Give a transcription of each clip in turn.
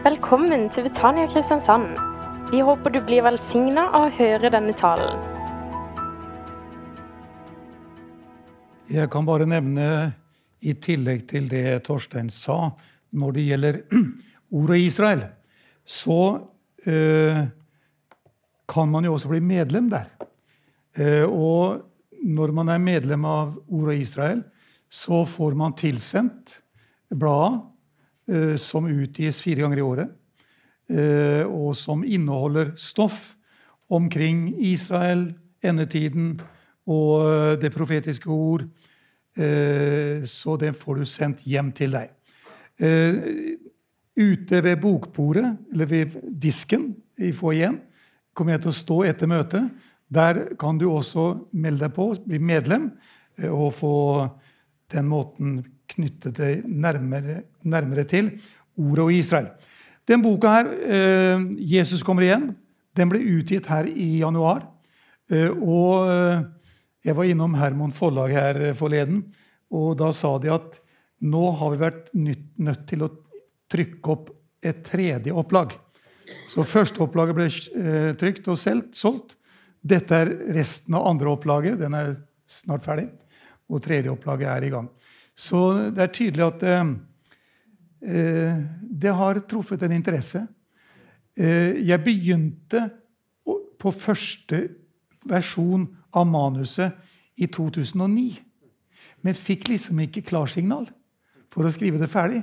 Velkommen til Betania Kristiansand. Vi håper du blir velsigna av å høre denne talen. Jeg kan bare nevne, i tillegg til det Torstein sa, når det gjelder ordet Israel, så øh, kan man jo også bli medlem der. Eh, og når man er medlem av ordet Israel, så får man tilsendt bladet som utgis fire ganger i året, eh, og som inneholder stoff omkring Israel, endetiden og eh, det profetiske ord. Eh, så det får du sendt hjem til deg. Eh, ute ved bokbordet, eller ved disken i foajeen, kommer jeg til å stå etter møtet. Der kan du også melde deg på, bli medlem, eh, og få den måten knytte det nærmere, nærmere til ordet og Israel. Den boka her, 'Jesus kommer igjen', den ble utgitt her i januar. Og jeg var innom Hermon forlag her forleden, og da sa de at nå har vi vært nødt til å trykke opp et tredje opplag. Så første opplaget ble trykt og solgt. Dette er resten av andre opplaget. Den er snart ferdig. Og tredje opplaget er i gang. Så det er tydelig at eh, det har truffet en interesse. Eh, jeg begynte på første versjon av manuset i 2009. Men fikk liksom ikke klarsignal for å skrive det ferdig.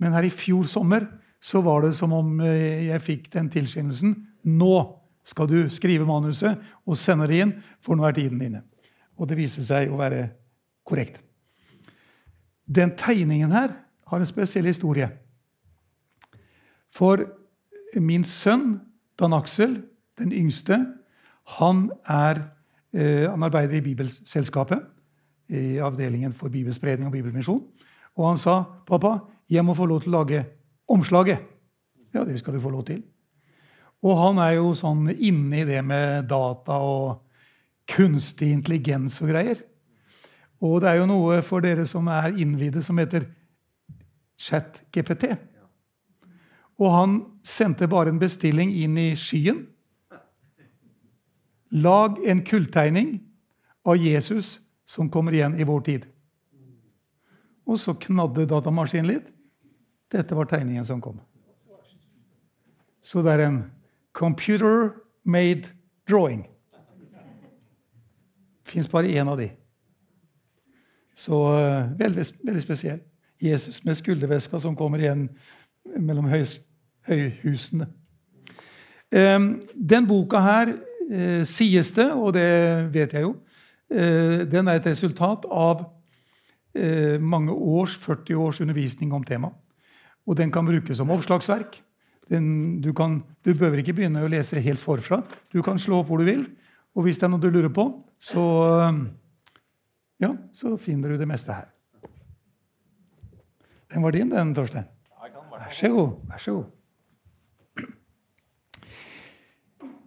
Men her i fjor sommer så var det som om jeg fikk den tilskyndelsen. Nå skal du skrive manuset og sende det inn, for nå er tiden inne. Og det viste seg å være korrekt. Den tegningen her har en spesiell historie. For min sønn Dan Aksel, den yngste, han, er, eh, han arbeider i Bibelselskapet, i avdelingen for bibelspredning og bibelmisjon. Og han sa, 'Pappa, jeg må få lov til å lage omslaget.' Ja, det skal du få lov til. Og han er jo sånn inne i det med data og kunstig intelligens og greier. Og det er jo noe for dere som er innvidde, som heter ChatGPT. Og han sendte bare en bestilling inn i skyen. Lag en kulltegning av Jesus som kommer igjen i vår tid. Og så knadde datamaskinen litt. Dette var tegningen som kom. Så det er en computer made drawing. Fins bare én av de. Så uh, veldig, veldig spesiell. Jesus med skulderveska som kommer igjen mellom høys, høyhusene. Den boka her uh, sies det, og det vet jeg jo, uh, den er et resultat av mange års, 40 års undervisning om temaet. Og den kan brukes som oppslagsverk. Den, du, kan, du behøver ikke begynne å lese helt forfra. Du kan slå opp hvor du vil. Og hvis det er noe du lurer på, så, ja, så finner du det meste her. Den var din, den, Torstein. Vær så god. Vær så god.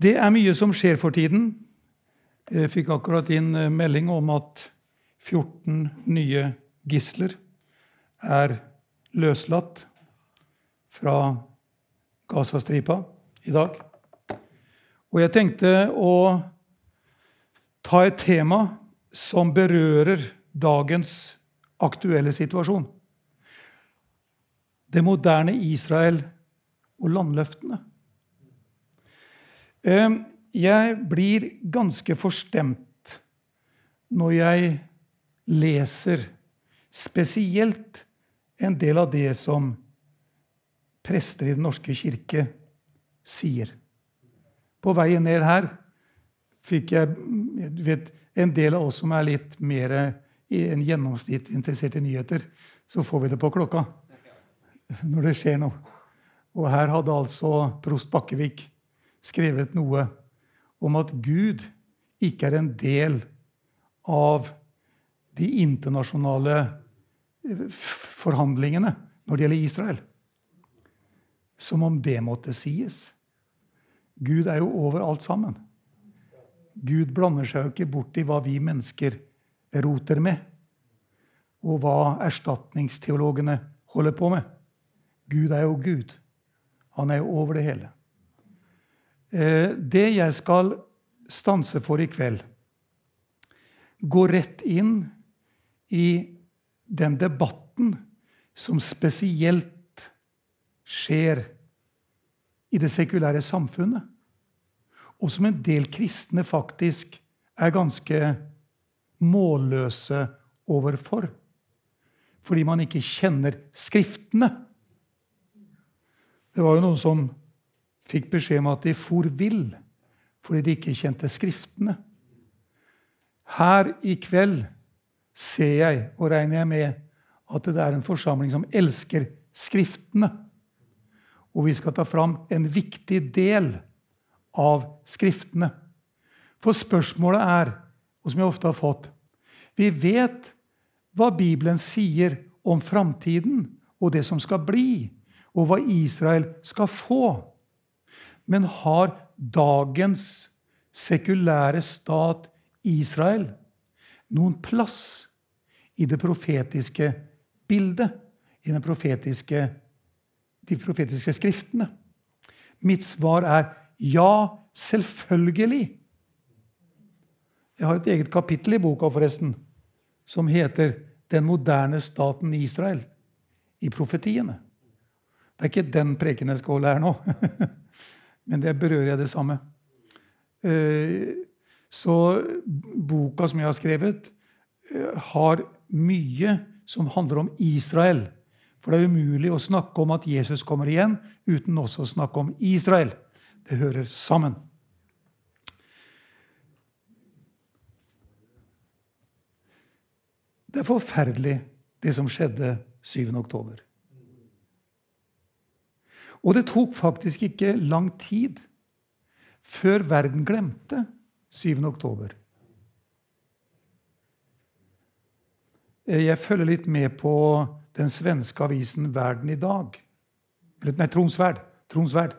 Det er mye som skjer for tiden. Jeg fikk akkurat inn melding om at 14 nye gisler er løslatt fra Gazastripa i dag. Og jeg tenkte å ta et tema som berører dagens aktuelle situasjon. Det moderne Israel og landløftene. Jeg blir ganske forstemt når jeg leser spesielt en del av det som prester i Den norske kirke sier. På veien ned her fikk jeg vet, En del av oss som er litt mer enn gjennomsnitt interessert i nyheter, så får vi det på klokka når det skjer noe. Og her hadde altså prost Bakkevik skrevet noe om at Gud ikke er en del av de internasjonale forhandlingene når det gjelder Israel. Som om det måtte sies. Gud er jo over alt sammen. Gud blander seg jo ikke bort i hva vi mennesker roter med, og hva erstatningsteologene holder på med. Gud er jo Gud, Han er jo over det hele. Eh, det jeg skal stanse for i kveld, går rett inn i den debatten som spesielt skjer i det sekulære samfunnet, og som en del kristne faktisk er ganske målløse overfor. Fordi man ikke kjenner Skriftene. Det var jo noen som fikk beskjed om at de for vill fordi de ikke kjente Skriftene. Her i kveld ser jeg, og regner jeg med, at det er en forsamling som elsker Skriftene. Og vi skal ta fram en viktig del av Skriftene. For spørsmålet er, og som jeg ofte har fått Vi vet hva Bibelen sier om framtiden og det som skal bli, og hva Israel skal få. Men har dagens sekulære stat Israel noen plass i det profetiske bildet, i profetiske, de profetiske skriftene? Mitt svar er ja, selvfølgelig. Jeg har et eget kapittel i boka forresten, som heter 'Den moderne staten Israel' i profetiene. Det er ikke den preken jeg skal holde her nå, men det berører jeg det samme. Eh, så boka som jeg har skrevet, eh, har mye som handler om Israel. For det er umulig å snakke om at Jesus kommer igjen, uten også å snakke om Israel. Det hører sammen. Det er forferdelig, det som skjedde 7. oktober. Og det tok faktisk ikke lang tid før verden glemte 7. oktober. Jeg følger litt med på den svenske avisen Verden i dag. Nei, Tronsverd. Tronsverd.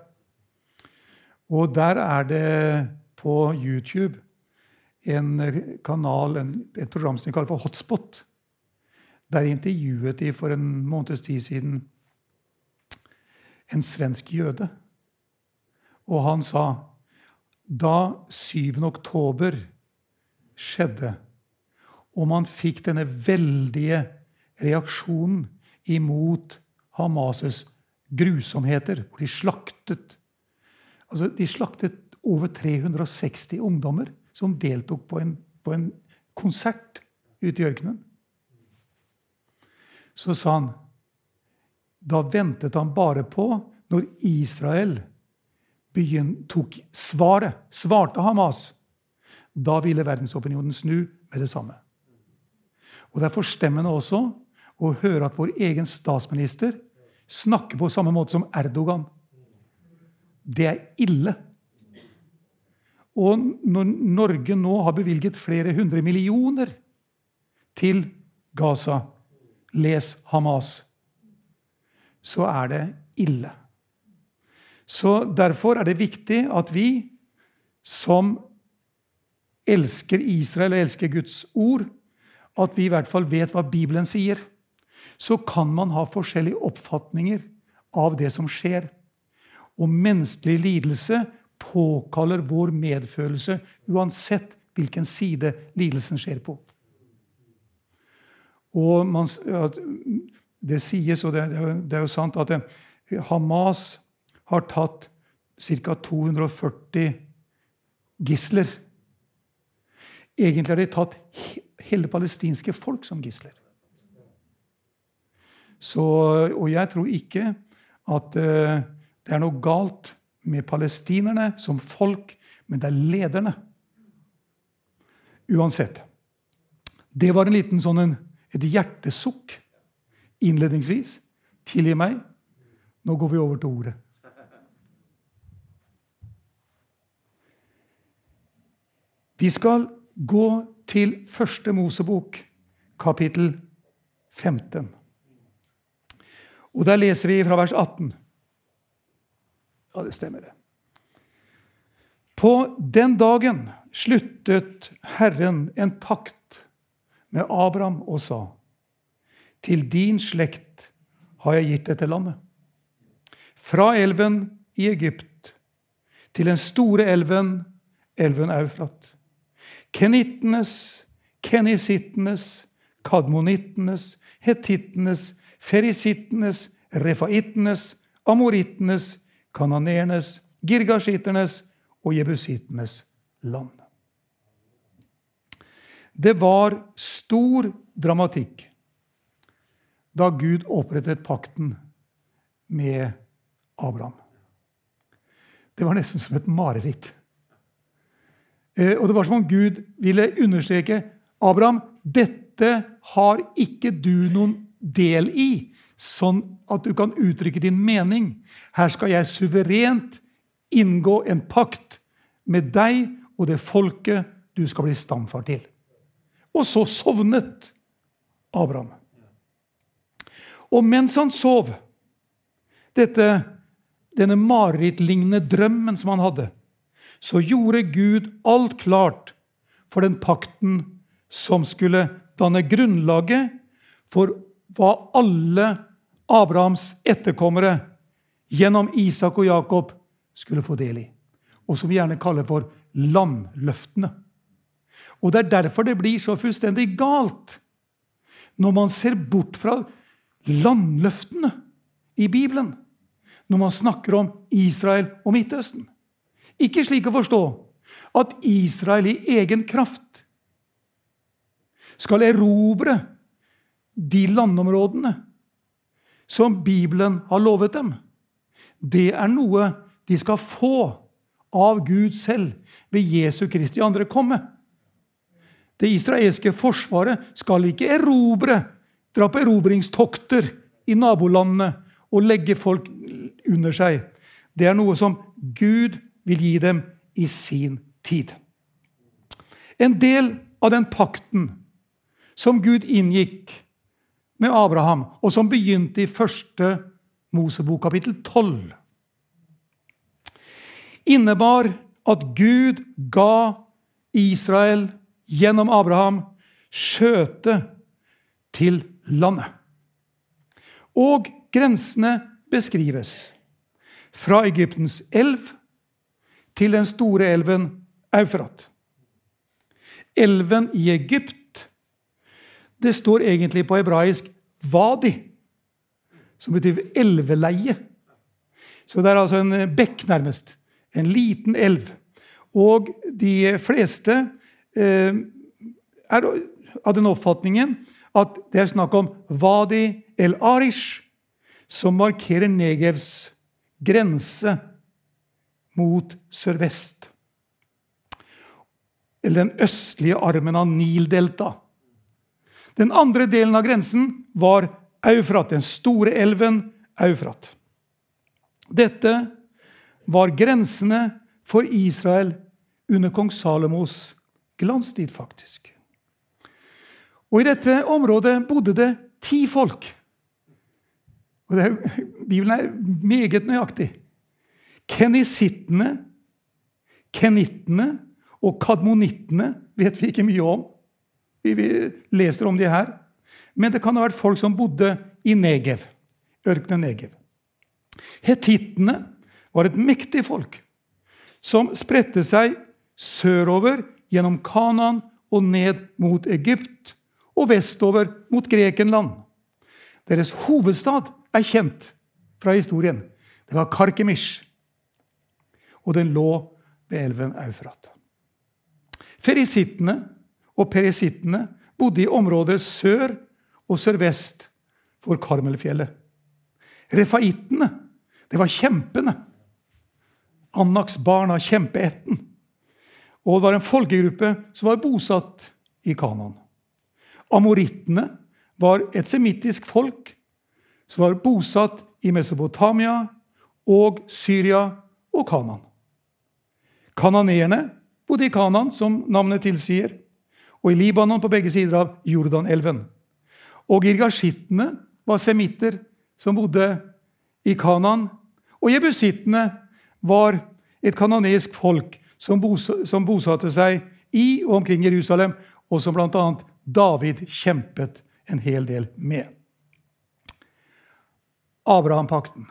Og der er det på YouTube en kanal, en, et program som de kaller for Hotspot. Der intervjuet de for en måneds tid siden en svensk jøde. Og han sa da 7. oktober skjedde, og man fikk denne veldige reaksjonen imot Hamas' grusomheter, hvor de slaktet altså De slaktet over 360 ungdommer som deltok på en, på en konsert ute i ørkenen. Så sa han Da ventet han bare på når Israel begynte, tok svaret, svarte Hamas. Da ville verdensopinionen snu med det samme. Og Det er forstemmende også å høre at vår egen statsminister snakker på samme måte som Erdogan. Det er ille. Og når Norge nå har bevilget flere hundre millioner til Gaza, les Hamas, så er det ille. Så Derfor er det viktig at vi som elsker Israel og elsker Guds ord, at vi i hvert fall vet hva Bibelen sier. Så kan man ha forskjellige oppfatninger av det som skjer. Og menneskelig lidelse påkaller vår medfølelse uansett hvilken side lidelsen skjer på. Og man, Det sies, og det det er jo sant, at Hamas har tatt ca. 240 gisler. Egentlig har de tatt hele palestinske folk som gisler. Og jeg tror ikke at uh, det er noe galt med palestinerne som folk, men det er lederne. Uansett. Det var en liten sånn en, et hjertesukk innledningsvis. Tilgi meg. Nå går vi over til ordet. Vi skal gå til første Mosebok, kapittel 15. Og Der leser vi fra vers 18. Ja, det stemmer, det. På den dagen sluttet Herren en pakt med Abraham og sa:" Til din slekt har jeg gitt dette landet. fra elven i Egypt til den store elven, elven Eufrat. Kenittenes, kenisittenes, kadmonittenes, hetittenes, ferisittenes, refaittenes, amorittenes, kananernes, girgasjiternes og jebusitenes land. Det var stor dramatikk da Gud opprettet pakten med Abraham. Det var nesten som et mareritt. Eh, og det var som om Gud ville understreke Abraham, dette har ikke du noen del i, sånn at du kan uttrykke din mening. Her skal jeg suverent inngå en pakt med deg og det folket du skal bli stamfar til. Og så sovnet Abraham. Og mens han sov, dette, denne marerittlignende drømmen som han hadde, så gjorde Gud alt klart for den pakten som skulle danne grunnlaget for hva alle Abrahams etterkommere gjennom Isak og Jakob skulle få del i. Og som vi gjerne kaller for landløftene. Og Det er derfor det blir så fullstendig galt når man ser bort fra landløftene i Bibelen. Når man snakker om Israel og Midtøsten. Ikke slik å forstå at Israel i egen kraft skal erobre de landområdene som Bibelen har lovet dem. Det er noe de skal få av Gud selv ved Jesu Kristi andre komme. Det israelske forsvaret skal ikke erobre, dra på erobringstokter i nabolandene og legge folk under seg. Det er noe som Gud vil gi dem i sin tid. En del av den pakten som Gud inngikk med Abraham, og som begynte i første Mosebok kapittel 12, innebar at Gud ga Israel gjennom Abraham skjøte til landet. Og grensene beskrives fra Egyptens elv til den store elven Eufrat. Elven i Egypt Det står egentlig på hebraisk 'vadi', som betyr elveleie. Så det er altså en bekk, nærmest. En liten elv. Og de fleste eh, er av den oppfatningen at det er snakk om Wadi el-Arish, som markerer Negevs grense mot sørvest. Eller den østlige armen av Nildelta. Den andre delen av grensen var Eufrat, den store elven Eufrat. Dette var grensene for Israel under kong Salomos glanstid, faktisk. Og I dette området bodde det ti folk. Og det, Bibelen er meget nøyaktig. Kenisittene, kenittene og kadmonittene vet vi ikke mye om. Vi, leser om de her. Men det kan ha vært folk som bodde i Negev, ørkenen Negev. Hetittene var et mektig folk som spredte seg sørover gjennom Kanan og ned mot Egypt og vestover mot Grekenland. Deres hovedstad er kjent fra historien. Det var Karkemish og den lå ved elven Eufrat. Ferisittene og perisittene bodde i områder sør og sørvest for Karmelfjellet. Refaittene, det var kjempene. Annaks barn av kjempeætten. Og det var en folkegruppe som var bosatt i Kanan. Amorittene var et semittisk folk som var bosatt i Mesopotamia og Syria og Kanan. Kananeerne bodde i Kanan, som navnet tilsier, og i Libanon på begge sider av Jordanelven. Og girgashittene var semitter som bodde i Kanan. Og jebusittene var et kanonesk folk som, bosatte seg i og omkring Jerusalem, og som bl.a. David kjempet en hel del med. Abraham-pakten.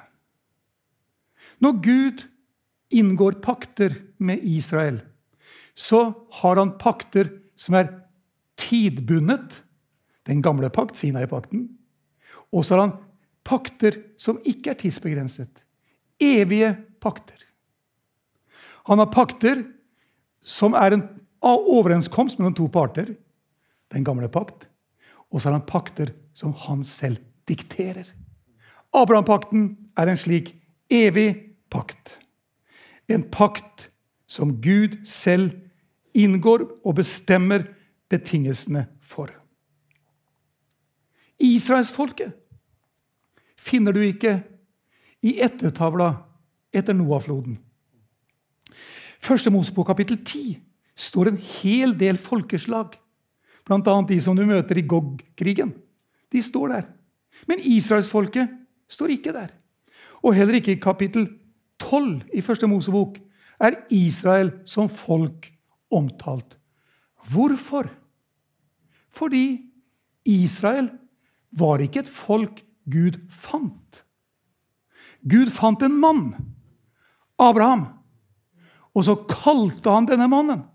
Når Gud inngår pakter med Israel, så har han pakter som er tidbundet. Den gamle pakt, Sinai-pakten. Og så har han pakter som ikke er tidsbegrenset. Evige pakter. Han har pakter som er en overenskomst mellom to parter. Den gamle pakt. Og så har han pakter som han selv dikterer. Abraham-pakten er en slik evig pakt. En pakt som Gud selv inngår og bestemmer betingelsene for. Israelsfolket finner du ikke i ettertavla etter Noah-floden. Første Mosebok kapittel 10 står en hel del folkeslag. Bl.a. de som du møter i Gog-krigen. De står der. Men israelsfolket står ikke der. Og heller ikke i kapittel 12 i Første Mosebok er Israel som folk omtalt. Hvorfor? Fordi Israel var ikke et folk Gud fant. Gud fant en mann, Abraham. Og så kalte han denne mannen.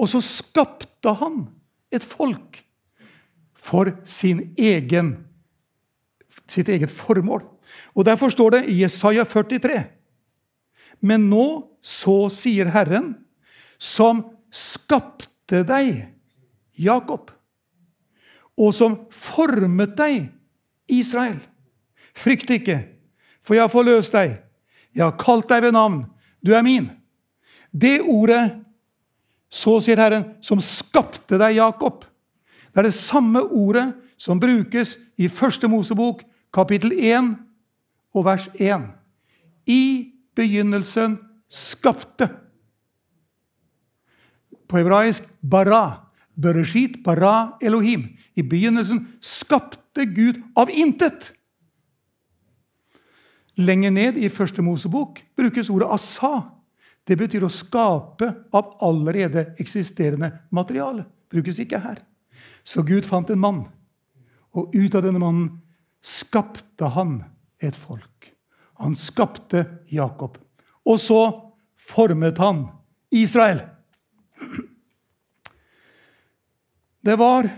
Og så skapte han et folk for egen, sitt eget formål. Og Derfor står det i Jesaja 43.: Men nå så sier Herren, som skapte deg, Jakob, og som formet deg, Israel. Frykt ikke, for jeg har forløst deg. Jeg har kalt deg ved navn. Du er min. Det ordet, så sier Herren, som skapte deg, Jakob, det er det samme ordet som brukes i Første Mosebok, kapittel 1 og vers 1. I begynnelsen skapte. På hebraisk bara. Bereshit, bara, Elohim. I begynnelsen skapte Gud av intet. Lenger ned i Første Mosebok brukes ordet asa. Det betyr å skape av allerede eksisterende materiale. Brukes ikke her. Så Gud fant en mann, og ut av denne mannen skapte han et folk. Han skapte Jakob. Og så formet han Israel. Det var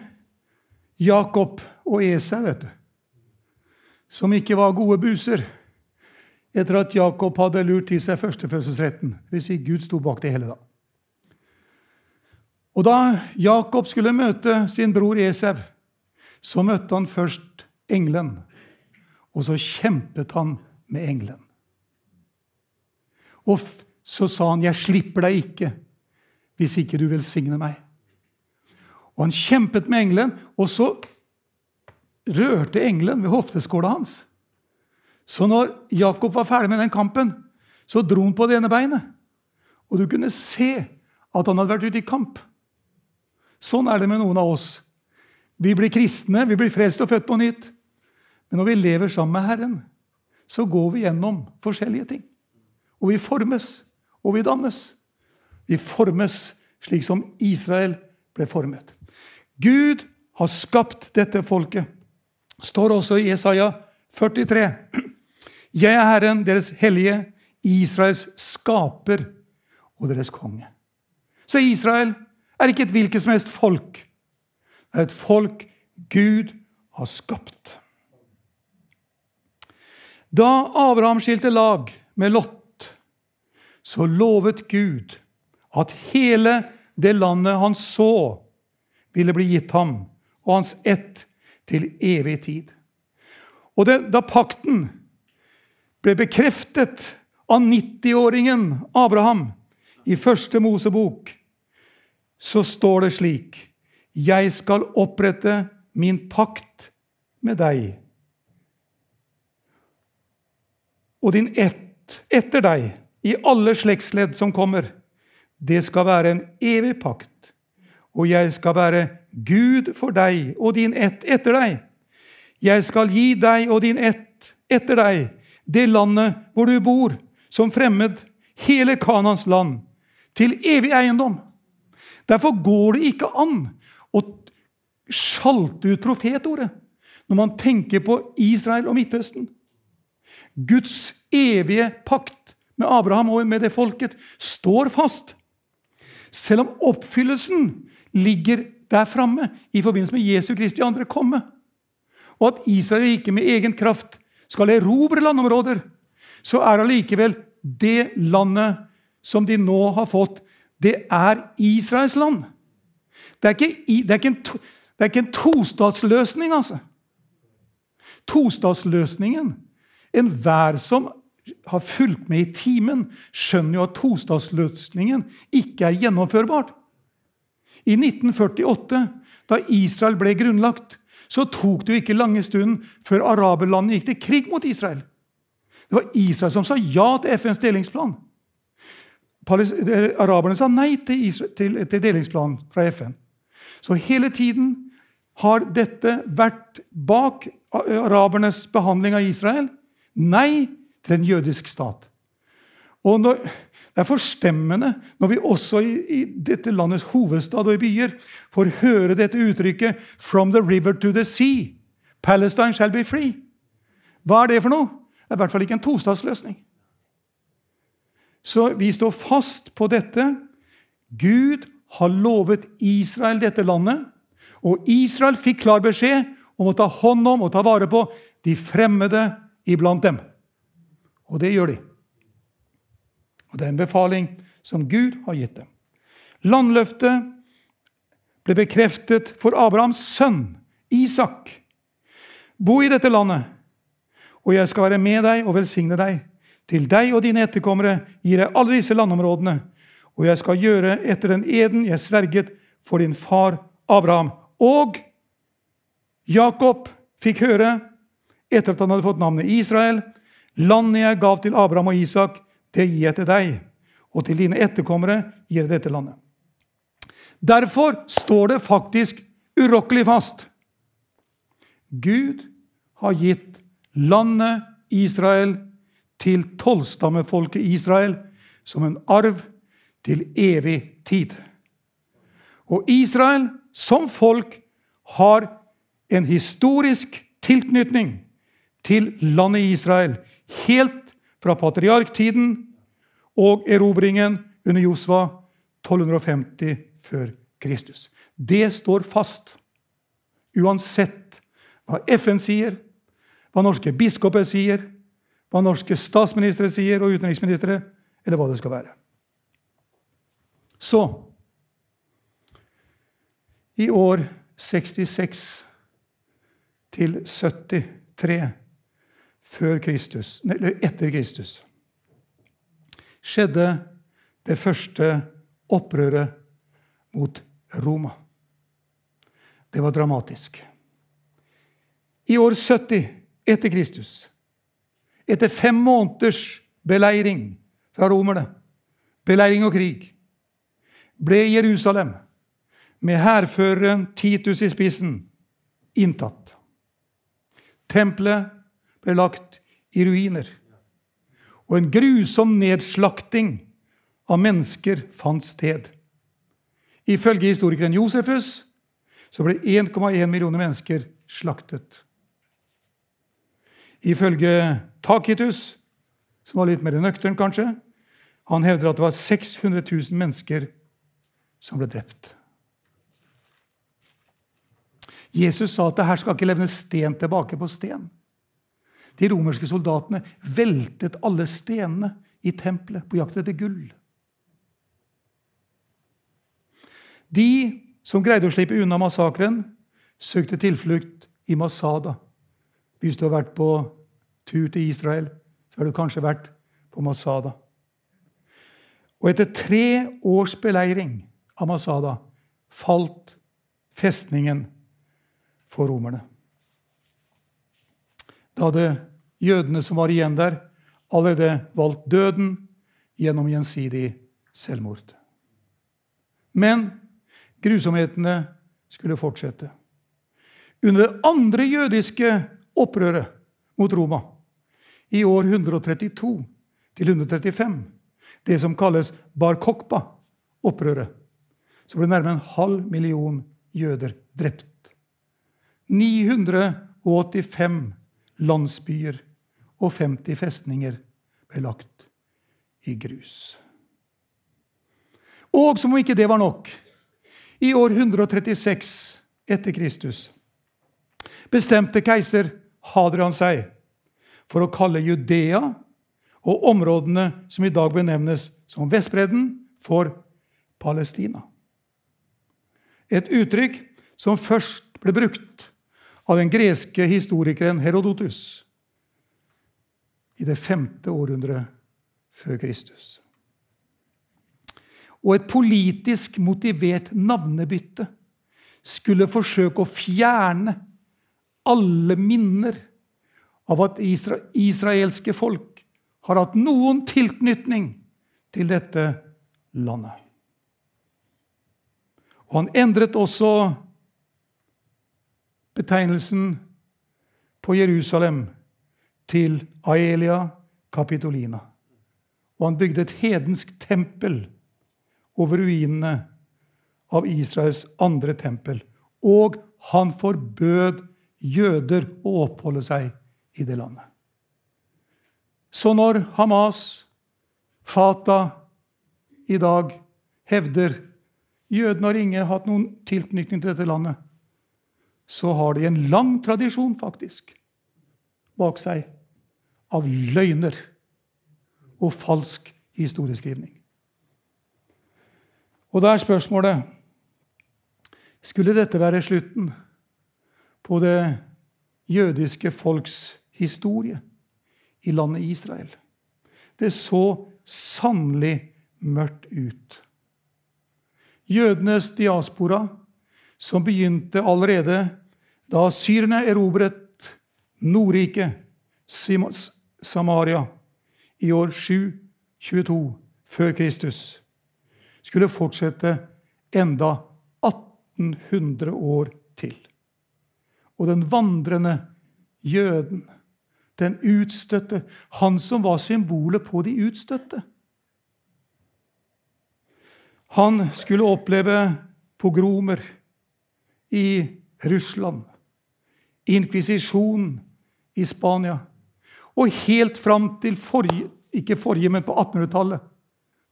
Jakob og Esau, vet du, som ikke var gode buser etter at Jakob hadde lurt til seg førstefødselsretten. Dvs. Si Gud sto bak det hele da. Og da Jakob skulle møte sin bror Esau, så møtte han først engelen. Og så kjempet han med engelen. Og så sa han, 'Jeg slipper deg ikke hvis ikke du velsigner meg'. Og han kjempet med engelen, og så rørte engelen ved hofteskåla hans. Så når Jakob var ferdig med den kampen, så dro han på det ene beinet. Og du kunne se at han hadde vært ute i kamp. Sånn er det med noen av oss. Vi blir kristne, vi blir frelst og født på nytt. Men når vi lever sammen med Herren, så går vi gjennom forskjellige ting. Og vi formes, og vi dannes. Vi formes slik som Israel ble formet. Gud har skapt dette folket. står også i Jesaja 43. Jeg er Herren, deres hellige, Israels skaper og deres konge. Så Israel er ikke et hvilket som helst folk. Det er et folk Gud har skapt. Da Abraham skilte lag med Lot, så lovet Gud at hele det landet han så, ville bli gitt ham og hans ett til evig tid. Og det, da pakten ble bekreftet av 90-åringen Abraham i første Mosebok, så står det slik Jeg skal opprette min pakt med deg og din ett etter deg i alle slektsledd som kommer. Det skal være en evig pakt og jeg skal være Gud for deg og din ett etter deg. Jeg skal gi deg og din ett etter deg det landet hvor du bor, som fremmed, hele Kanans land, til evig eiendom. Derfor går det ikke an å sjalte ut profetordet når man tenker på Israel og Midtøsten. Guds evige pakt med Abraham og med det folket, står fast. Selv om oppfyllelsen ligger der framme i forbindelse med Jesu Kristi andre komme, og at Israel ikke med egen kraft skal erobre landområder, så er allikevel det landet som de nå har fått, det er Israels land. Det er ikke, det er ikke en, det er ikke en tostatsløsning, altså. Tostatsløsningen Enhver som har fulgt med i timen, skjønner jo at tostatsløsningen ikke er gjennomførbart. I 1948, da Israel ble grunnlagt, så tok det jo ikke lange stunden før araberlandene gikk til krig mot Israel. Det var Israel som sa ja til FNs delingsplan. Araberne sa nei til, Israel, til, til delingsplanen fra FN. Så hele tiden har dette vært bak arabernes behandling av Israel. Nei til en jødisk stat. Og når, Det er forstemmende når vi også i, i, dette landets hovedstad og i byer får høre dette uttrykket 'From the river to the sea'. Palestine shall be free. Hva er det for noe? Det er i hvert fall ikke en tostatsløsning. Så vi står fast på dette. Gud har lovet Israel dette landet. Og Israel fikk klar beskjed om å ta hånd om og ta vare på de fremmede iblant dem. Og det gjør de. Og Det er en befaling som Gud har gitt dem. Landløftet ble bekreftet for Abrahams sønn Isak. Bo i dette landet, og jeg skal være med deg og velsigne deg. Til deg og dine etterkommere gir jeg alle disse landområdene, og jeg skal gjøre etter den eden jeg sverget for din far Abraham. Og Jakob fikk høre, etter at han hadde fått navnet Israel, landet jeg gav til Abraham og Isak, det gir jeg til deg, og til dine etterkommere gir jeg dette landet. Derfor står det faktisk urokkelig fast. Gud har gitt landet Israel til tolvstammefolket Israel som en arv til evig tid. Og Israel som folk har en historisk tilknytning til landet Israel. Helt fra patriarktiden og erobringen under Josva 1250 før Kristus. Det står fast. Uansett hva FN sier, hva norske biskoper sier, hva norske statsministre sier og utenriksministre, eller hva det skal være. Så I år 66 til 73 før Kristus, eller etter Kristus skjedde det første opprøret mot Roma. Det var dramatisk. I år 70 etter Kristus, etter fem måneders beleiring fra romerne, beleiring og krig, ble Jerusalem, med hærføreren Titus i spissen, inntatt. Tempelet ble lagt i ruiner. Og en grusom nedslakting av mennesker fant sted. Ifølge historikeren Josefus så ble 1,1 millioner mennesker slaktet. Ifølge Takitus, som var litt mer nøktern kanskje, han hevder at det var 600 000 mennesker som ble drept. Jesus sa at det her skal ikke levne sten tilbake på sten. De romerske soldatene veltet alle stenene i tempelet på jakt etter gull. De som greide å slippe unna massakren, søkte tilflukt i Masada. Hvis du har vært på tur til Israel, så har du kanskje vært på Masada. Og etter tre års beleiring av Masada falt festningen for romerne. Da hadde jødene som var igjen der, allerede valgt døden gjennom gjensidig selvmord. Men grusomhetene skulle fortsette. Under det andre jødiske opprøret mot Roma i år 132 til 135, det som kalles Bar Kokba-opprøret, så ble nærmere en halv million jøder drept. 985 landsbyer og 50 festninger ble lagt i grus. Og som om ikke det var nok, i år 136 etter Kristus bestemte keiser Hadrian seg for å kalle Judea og områdene som i dag benevnes som Vestbredden, for Palestina. Et uttrykk som først ble brukt av den greske historikeren Herodotus i det femte århundret før Kristus. Og et politisk motivert navnebytte skulle forsøke å fjerne alle minner av at isra israelske folk har hatt noen tilknytning til dette landet. Og han endret også betegnelsen på Jerusalem til Aelia Capitolina. Og han bygde et hedensk tempel over ruinene av Israels andre tempel. Og han forbød jøder å oppholde seg i det landet. Så når Hamas, Fatah, i dag hevder jødene har ingen hatt noen tilknytning til dette landet, så har de en lang tradisjon, faktisk, bak seg av løgner og falsk historieskrivning. Og da er spørsmålet Skulle dette være slutten på det jødiske folks historie i landet Israel? Det så sannelig mørkt ut. Jødenes diaspora, som begynte allerede da syrerne erobret Nordriket, Samaria, i år 722 før Kristus skulle fortsette enda 1800 år til. Og den vandrende jøden, den utstøtte, han som var symbolet på de utstøtte Han skulle oppleve pogromer i Russland, inkvisisjon i Spania, og helt fram til forrige, ikke forrige, men på 1800-tallet,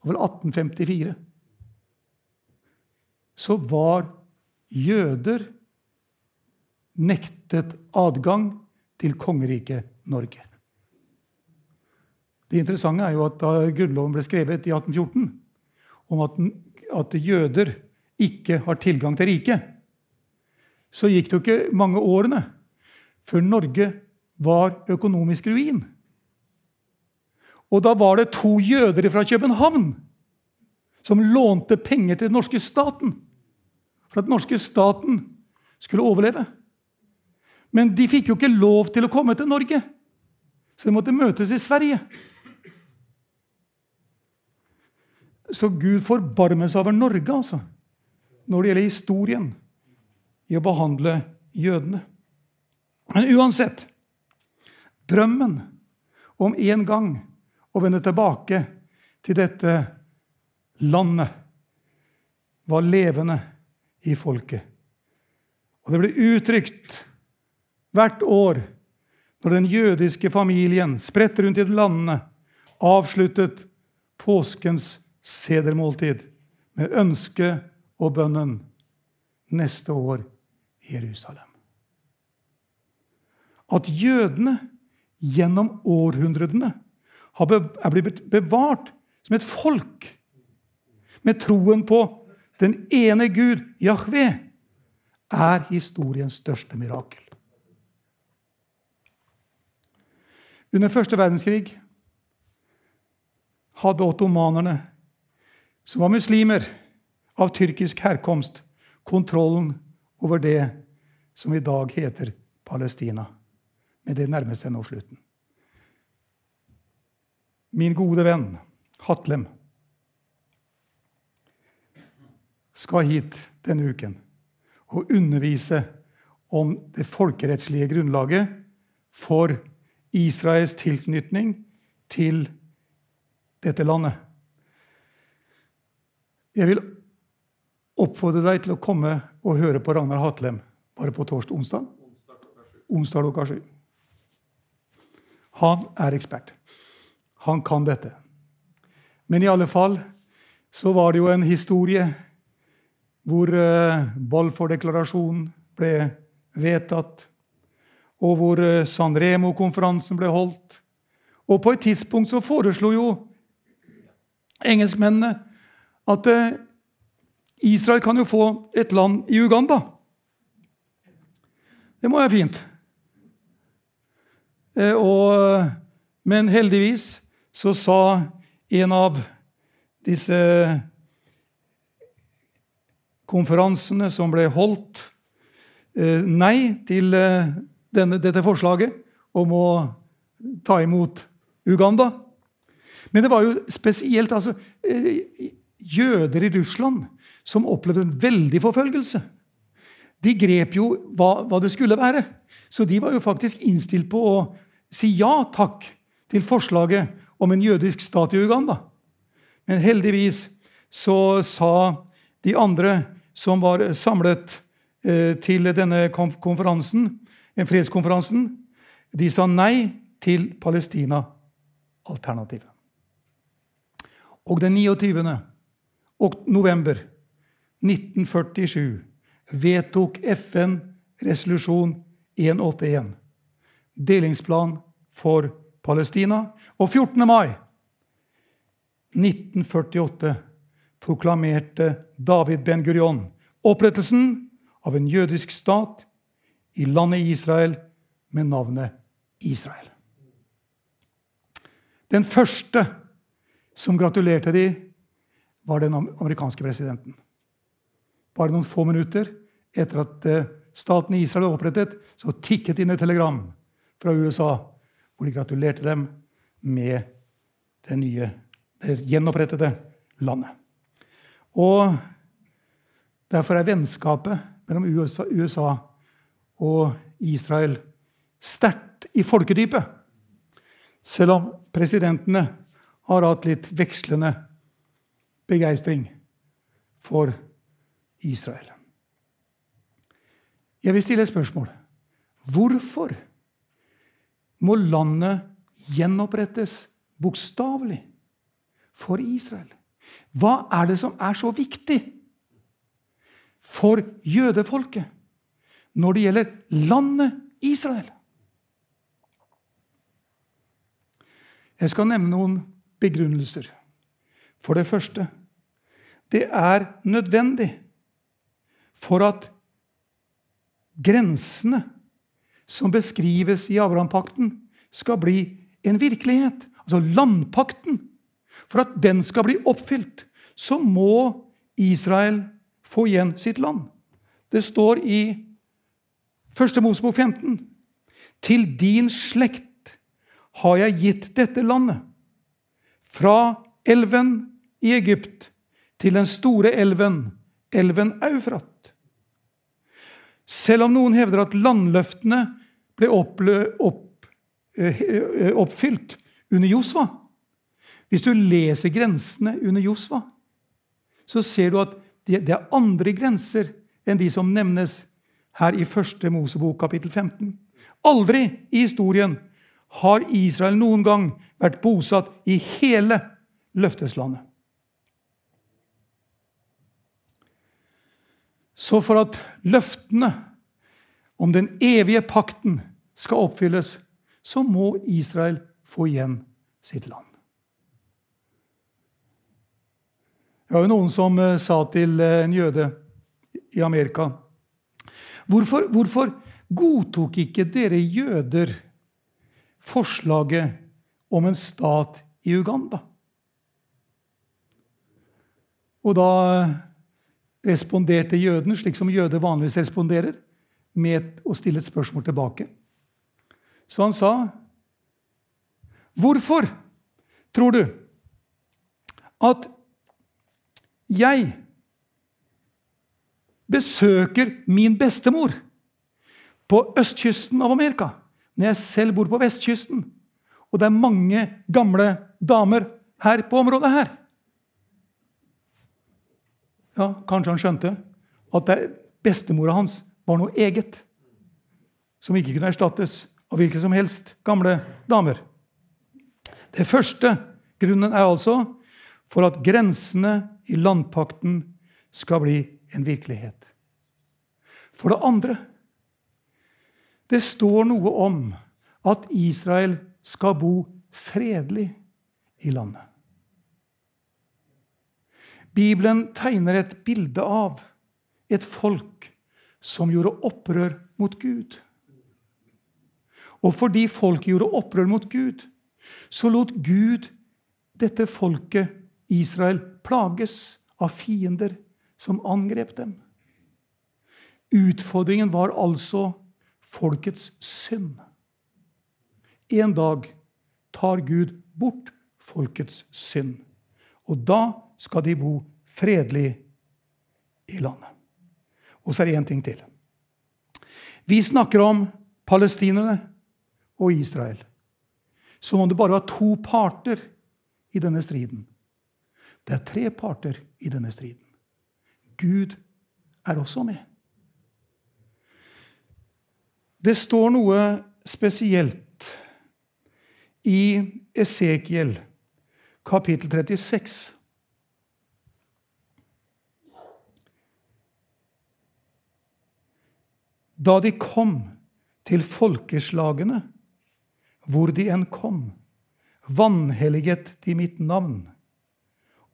vel 1854 så var jøder nektet adgang til kongeriket Norge. Det interessante er jo at da Grunnloven ble skrevet i 1814, om at, at jøder ikke har tilgang til riket, så gikk det jo ikke mange årene før Norge var økonomisk ruin. Og da var det to jøder fra København som lånte penger til den norske staten for at den norske staten skulle overleve. Men de fikk jo ikke lov til å komme til Norge, så de måtte møtes i Sverige. Så Gud forbarmer seg over Norge altså, når det gjelder historien i å behandle jødene. Men uansett drømmen om en gang å vende tilbake til dette landet var levende i folket. Og det ble uttrykt hvert år når den jødiske familien spredt rundt i landene avsluttet påskens sedermåltid med ønske og bønnen neste år Jerusalem. At jødene gjennom århundrene er blitt bevart som et folk med troen på den ene Gud, Jahve, er historiens største mirakel. Under første verdenskrig hadde ottomanerne, som var muslimer av tyrkisk herkomst, kontrollen over det som i dag heter Palestina. Men det nærmer seg nå slutten. Min gode venn Hatlem skal hit denne uken og undervise om det folkerettslige grunnlaget for Israels tilknytning til dette landet. Jeg vil oppfordre deg til å komme og høre på Ragnar Hatlem bare på torsdag onsdag. Onsdag klokka sju. Han er ekspert. Han kan dette. Men i alle fall så var det jo en historie hvor uh, Balfour-deklarasjonen ble vedtatt, og hvor uh, San Remo-konferansen ble holdt. Og på et tidspunkt så foreslo jo engelskmennene at uh, Israel kan jo få et land i Uganda. Det må være fint. Og, men heldigvis så sa en av disse konferansene som ble holdt, eh, nei til eh, denne, dette forslaget om å ta imot Uganda. Men det var jo spesielt altså, eh, jøder i Russland som opplevde en veldig forfølgelse. De grep jo hva, hva, det skulle være. Så de var jo faktisk innstilt på å si ja takk til forslaget om en jødisk stat i Uganda. Men heldigvis så sa de andre som var samlet eh, til denne konferansen, en fredskonferansen, de sa nei til Palestina-alternativet. Og den 29. november 1947 vedtok FN resolusjon 181, delingsplan for Palestina. Og 14. mai 1948 proklamerte David Ben Gurion opprettelsen av en jødisk stat i landet Israel med navnet Israel. Den første som gratulerte de, var den amerikanske presidenten. Bare noen få minutter etter at eh, staten Israel var opprettet, så tikket inn et telegram fra USA hvor de gratulerte dem med det nye det gjenopprettede landet. Og Derfor er vennskapet mellom USA, USA og Israel sterkt i folkedypet. Selv om presidentene har hatt litt vekslende begeistring for Israel. Jeg vil stille et spørsmål. Hvorfor må landet gjenopprettes bokstavelig? for Israel. Hva er det som er så viktig for jødefolket når det gjelder landet Israel? Jeg skal nevne noen begrunnelser. For det første det er nødvendig for at grensene som beskrives i Abrahampakten, skal bli en virkelighet. Altså landpakten for at den skal bli oppfylt, så må Israel få igjen sitt land. Det står i 1. Mosebok 15.: Til din slekt har jeg gitt dette landet. Fra elven i Egypt til den store elven, elven Eufrat. Selv om noen hevder at landløftene ble eh, eh, oppfylt under Josva, hvis du leser grensene under Josva, så ser du at det er andre grenser enn de som nevnes her i første Mosebok kapittel 15. Aldri i historien har Israel noen gang vært bosatt i hele løfteslandet. Så for at løftene om den evige pakten skal oppfylles, så må Israel få igjen sitt land. Det var jo noen som uh, sa til uh, en jøde i Amerika hvorfor, hvorfor godtok ikke dere jøder forslaget om en stat i Uganda? Og da responderte jøden slik som jøder vanligvis responderer, med å stille et spørsmål tilbake. Så han sa, 'Hvorfor tror du at jeg besøker min bestemor på østkysten av Amerika når jeg selv bor på vestkysten. Og det er mange gamle damer her på området her. Ja, Kanskje han skjønte at bestemora hans var noe eget. Som ikke kunne erstattes av hvilke som helst gamle damer. Det første grunnen er altså for at grensene i landpakten skal bli en virkelighet. For det andre det står noe om at Israel skal bo fredelig i landet. Bibelen tegner et bilde av et folk som gjorde opprør mot Gud. Og fordi folket gjorde opprør mot Gud, så lot Gud dette folket, Israel, plages av fiender som angrep dem. Utfordringen var altså folkets synd. En dag tar Gud bort folkets synd. Og da skal de bo fredelig i landet. Og så er det én ting til. Vi snakker om palestinerne og Israel som om det bare var to parter i denne striden. Det er tre parter i denne striden. Gud er også med. Det står noe spesielt i Esekiel kapittel 36. Da de kom til folkeslagene, hvor de enn kom, vanhelliget de mitt navn.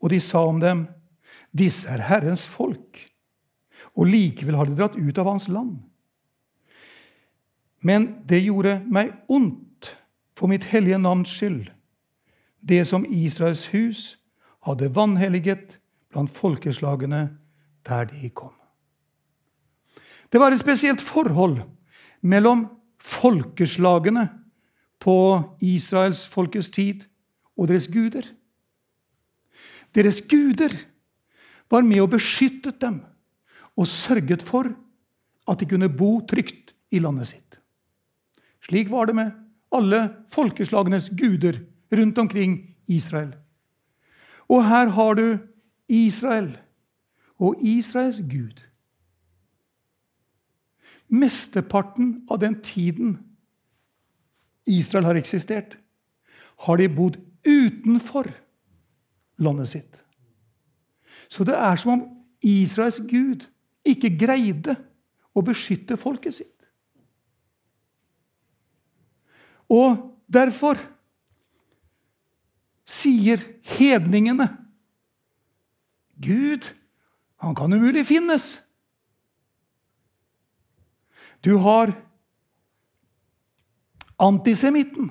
Og de sa om dem, disse er Herrens folk, og likevel har de dratt ut av hans land. Men det gjorde meg ondt for mitt hellige navns skyld, det som Israels hus hadde vanhelliget blant folkeslagene der de kom. Det var et spesielt forhold mellom folkeslagene på Israels folkets tid og deres guder. Deres guder var med og beskyttet dem og sørget for at de kunne bo trygt i landet sitt. Slik var det med alle folkeslagenes guder rundt omkring Israel. Og her har du Israel og Israels gud. Mesteparten av den tiden Israel har eksistert, har de bodd utenfor landet sitt. Så det er som om Israels gud ikke greide å beskytte folket sitt. Og derfor sier hedningene Gud, han kan umulig finnes. Du har antisemitten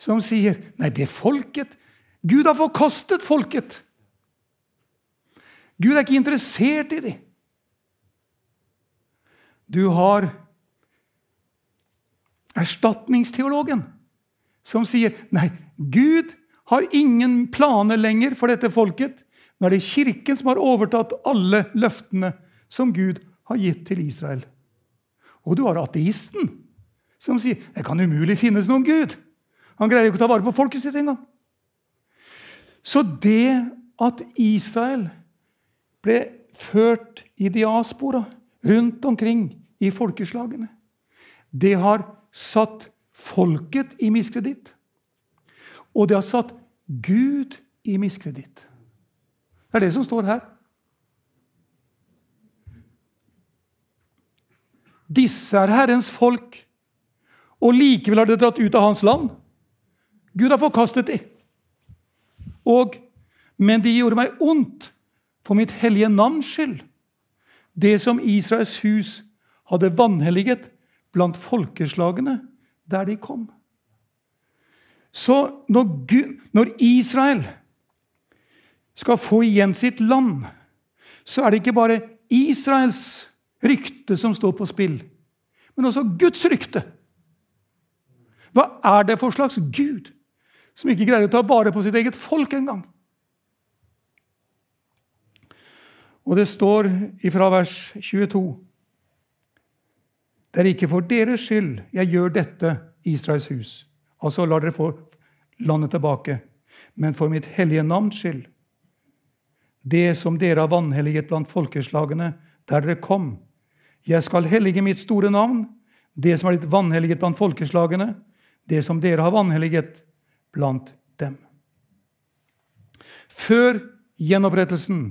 som sier Nei, det er folket. Gud har forkastet folket. Gud er ikke interessert i dem. Du har erstatningsteologen som sier nei, Gud har ingen planer lenger for dette folket. Nå er det Kirken som har overtatt alle løftene som Gud har gitt til Israel. Og du har ateisten som sier det kan umulig finnes noen Gud. Han greier jo ikke å ta vare på folket sitt engang. Så det at Israel ble ført i diaspora rundt omkring i folkeslagene, det har satt folket i miskreditt. Og det har satt Gud i miskreditt. Det er det som står her. Disse er Herrens folk, og likevel har de dratt ut av hans land. Gud har forkastet dem. Og, men de gjorde meg ondt for mitt hellige navns skyld. Det som Israels hus hadde vanhelliget blant folkeslagene der de kom. Så når, Gud, når Israel skal få igjen sitt land, så er det ikke bare Israels rykte som står på spill, men også Guds rykte. Hva er det for slags Gud som ikke greier å ta vare på sitt eget folk engang? Og det står ifra vers 22.: Det er ikke for deres skyld jeg gjør dette, Israels hus. Altså lar dere få landet tilbake. Men for mitt hellige navns skyld. Det som dere har vanhelliget blant folkeslagene, der dere kom. Jeg skal hellige mitt store navn, det som er blitt vanhelliget blant folkeslagene, det som dere har vanhelliget blant dem. Før gjenopprettelsen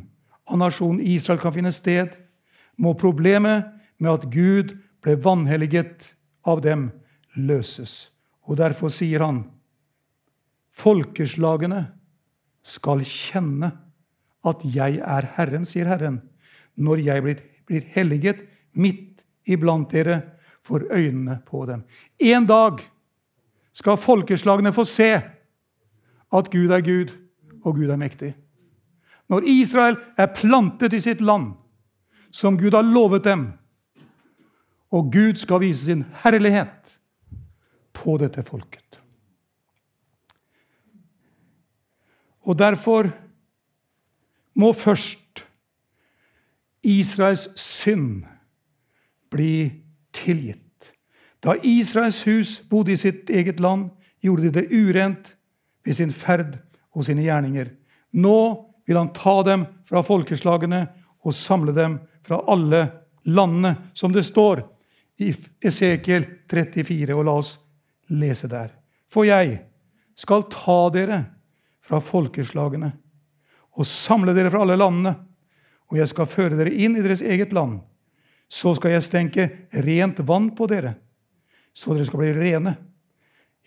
av nasjonen Israel kan finne sted, må problemet med at Gud ble vanhelliget av dem, løses. Og derfor sier han Folkeslagene skal kjenne at jeg er Herren, sier Herren, når jeg blir, helliget midt iblant dere for øynene på dem. En dag skal folkeslagene få se at Gud er Gud, og Gud er mektig. Når Israel er plantet i sitt land, som Gud har lovet dem, og Gud skal vise sin herlighet på dette folket. Og derfor må først Israels synd bli tilgitt. Da Israels hus bodde i sitt eget land, gjorde de det urent ved sin ferd og sine gjerninger. Nå vil han ta dem fra folkeslagene og samle dem fra alle landene, som det står i Esekiel 34. Og la oss lese der. For jeg skal ta dere fra folkeslagene og samle dere fra alle landene, og jeg skal føre dere inn i deres eget land. Så skal jeg stenke rent vann på dere, så dere skal bli rene.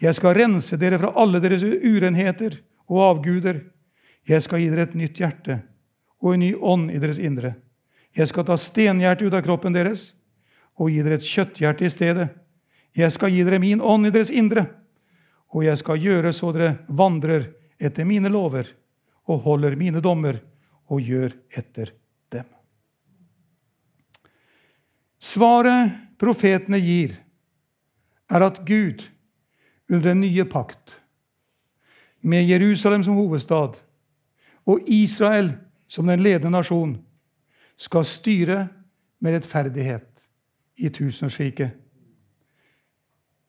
Jeg skal rense dere fra alle deres urenheter og avguder. Jeg skal gi dere et nytt hjerte og en ny ånd i deres indre. Jeg skal ta stenhjertet ut av kroppen deres og gi dere et kjøtthjerte i stedet. Jeg skal gi dere min ånd i deres indre, og jeg skal gjøre så dere vandrer etter mine lover og holder mine dommer og gjør etter dem. Svaret profetene gir, er at Gud under den nye pakt, med Jerusalem som hovedstad og Israel som den ledende nasjon, skal styre med rettferdighet i tusenårsriket.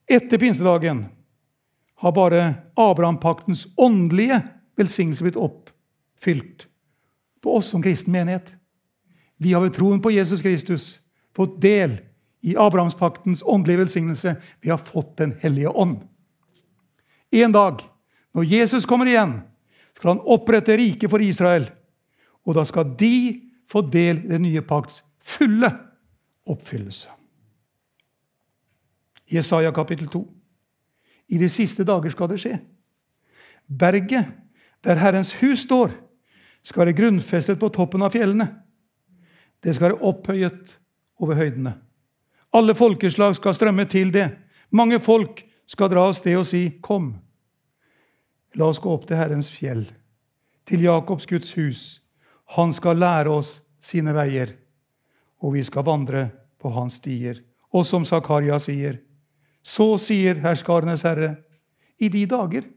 Etter pinsedagen har bare Abraham-paktens åndelige velsignelse blitt oppfylt på oss som kristen menighet. Vi har ved troen på Jesus Kristus fått del i Abrahamspaktens åndelige velsignelse. Vi har fått Den hellige ånd. En dag, når Jesus kommer igjen, skal han opprette riket for Israel. Og da skal de få del i den nye pakts fulle oppfyllelse. Jesaja kapittel 2. I de siste dager skal det skje. Berget der Herrens hus står, skal være grunnfestet på toppen av fjellene. Det skal være opphøyet over høydene. Alle folkeslag skal strømme til det. Mange folk skal dra av sted og si, 'Kom, la oss gå opp til Herrens fjell, til Jakobs Guds hus.' Han skal lære oss sine veier, og vi skal vandre på hans stier. Og som Zakaria sier, så sier herskarenes herre, i de dager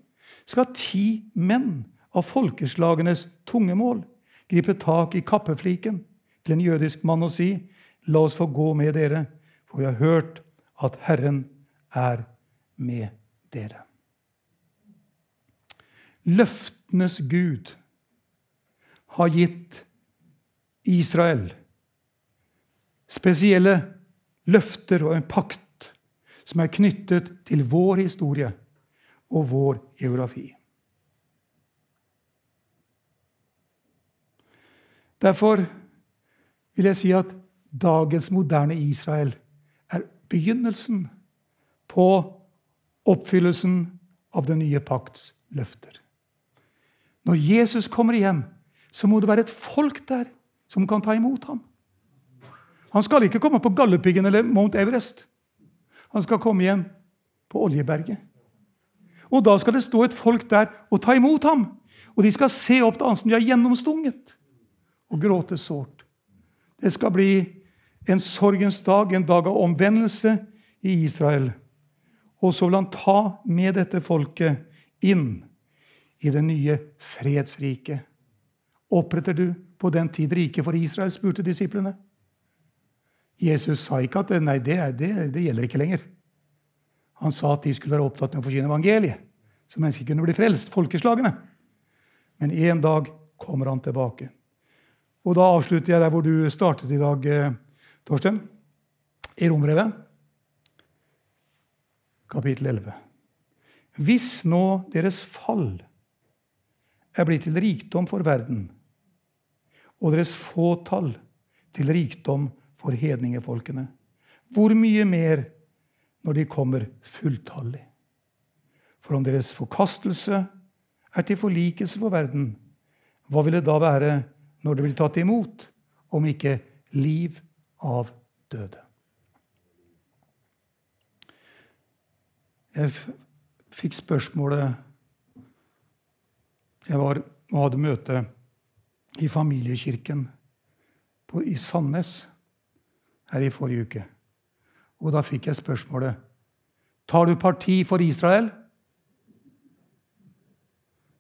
skal ti menn av folkeslagenes tungemål gripe tak i kappefliken til en jødisk mann og si, la oss få gå med dere, for vi har hørt at Herren er med dere. Løftenes Gud har gitt Israel spesielle løfter og en pakt som er knyttet til vår historie og vår geografi. Derfor vil jeg si at dagens moderne Israel er begynnelsen på oppfyllelsen av den nye pakts løfter. Når Jesus kommer igjen, så må det være et folk der som kan ta imot ham. Han skal ikke komme på Galdhøpiggen eller Mount Everest. Han skal komme igjen på Oljeberget. Og da skal det stå et folk der og ta imot ham. Og de skal se opp til han som de har gjennomstunget, og gråte sårt. Det skal bli en sorgens dag, en dag av omvendelse i Israel. Og så vil han ta med dette folket inn i det nye fredsriket. Oppretter du på den tid riket for Israel? spurte disiplene. Jesus sa ikke at nei, det, det, det, gjelder ikke lenger. Han sa at de skulle være opptatt med å forsyne evangeliet, så mennesker kunne bli frelst, folkeslagene. Men en dag kommer han tilbake. Og da avslutter jeg der hvor du startet i dag, Torstein. I Rombrevet, kapittel 11. Hvis nå deres fall er blitt til rikdom for verden, og deres fåtall til rikdom for hedningefolkene. Hvor mye mer når de kommer fulltallig? For om deres forkastelse er til forlikelse for verden, hva vil det da være når det blir tatt imot, om ikke liv av døde? Jeg fikk spørsmålet Jeg var og hadde møte i familiekirken på, i Sandnes her i forrige uke. Og da fikk jeg spørsmålet Tar du parti for Israel?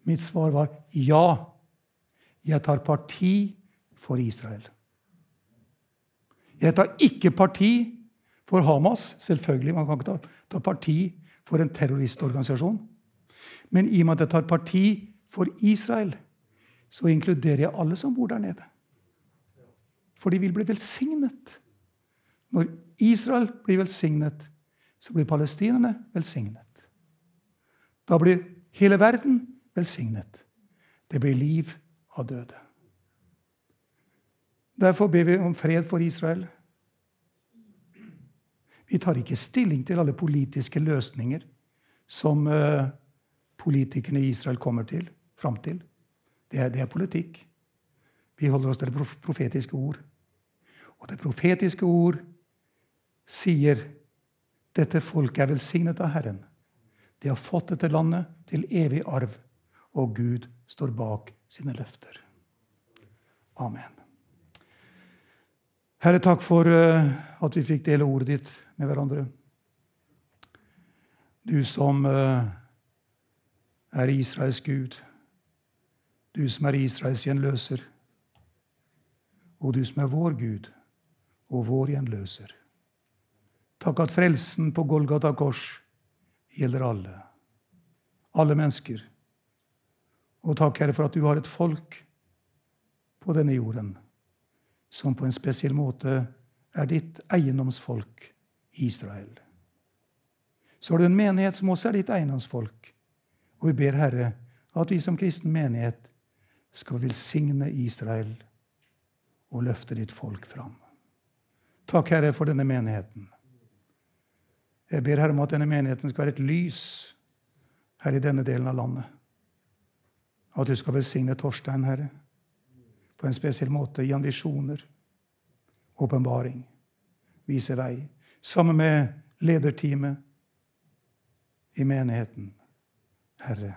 Mitt svar var ja. Jeg tar parti for Israel. Jeg tar ikke parti for Hamas. Selvfølgelig, man kan ikke ta, ta parti for en terroristorganisasjon. Men i og med at jeg tar parti for Israel, så inkluderer jeg alle som bor der nede. For de vil bli velsignet. Når Israel blir velsignet, så blir palestinerne velsignet. Da blir hele verden velsignet. Det blir liv av døde. Derfor ber vi om fred for Israel. Vi tar ikke stilling til alle politiske løsninger som uh, politikerne i Israel kommer til, fram til. Det er, det er, politikk. Vi holder oss til det profetiske ord. Og det profetiske ord sier dette folket er velsignet av Herren. De har fått dette landet til evig arv, og Gud står bak sine løfter. Amen. Herre, takk for uh, at vi fikk dele ordet ditt med hverandre. Du som uh, er Israels Gud, du som er Israels gjenløser, og du som er vår Gud og vår gjenløser. Takk at frelsen på Golgata kors gjelder alle. Alle mennesker. Og takk, Herre, for at du har et folk på denne jorden som på en spesiell måte er ditt eiendomsfolk, Israel. Så har du en menighet som også er ditt eiendomsfolk. Og vi ber, Herre, at vi som kristen menighet skal velsigne Israel og løfte ditt folk fram. Takk, Herre, for denne menigheten. Jeg ber Herre om at denne menigheten skal være et lys her i denne delen av landet. At du skal velsigne Torstein, Herre, på en spesiell måte. Gi ham visjoner, åpenbaring, vise vei. Sammen med lederteamet i menigheten. Herre,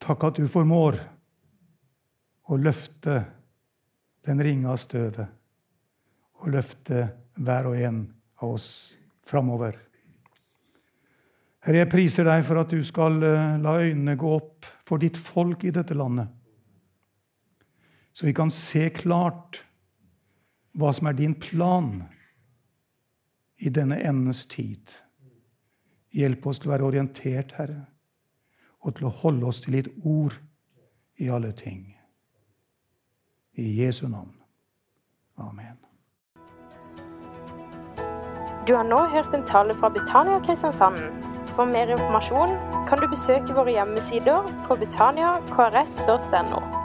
takk at du formår å løfte den ringe av støvet og løfte hver og en av oss framover. Herre, jeg priser deg for at du skal eh, la øynene gå opp for ditt folk i dette landet. Så vi kan se klart hva som er din plan i denne endens tid. Hjelp oss til å være orientert, Herre, og til å holde oss til ditt ord i alle ting. I Jesu navn. Amen. Du har nå hørt en tale fra Betania Kristiansand. For mer informasjon kan du besøke våre hjemmesider på betaniakrs.no.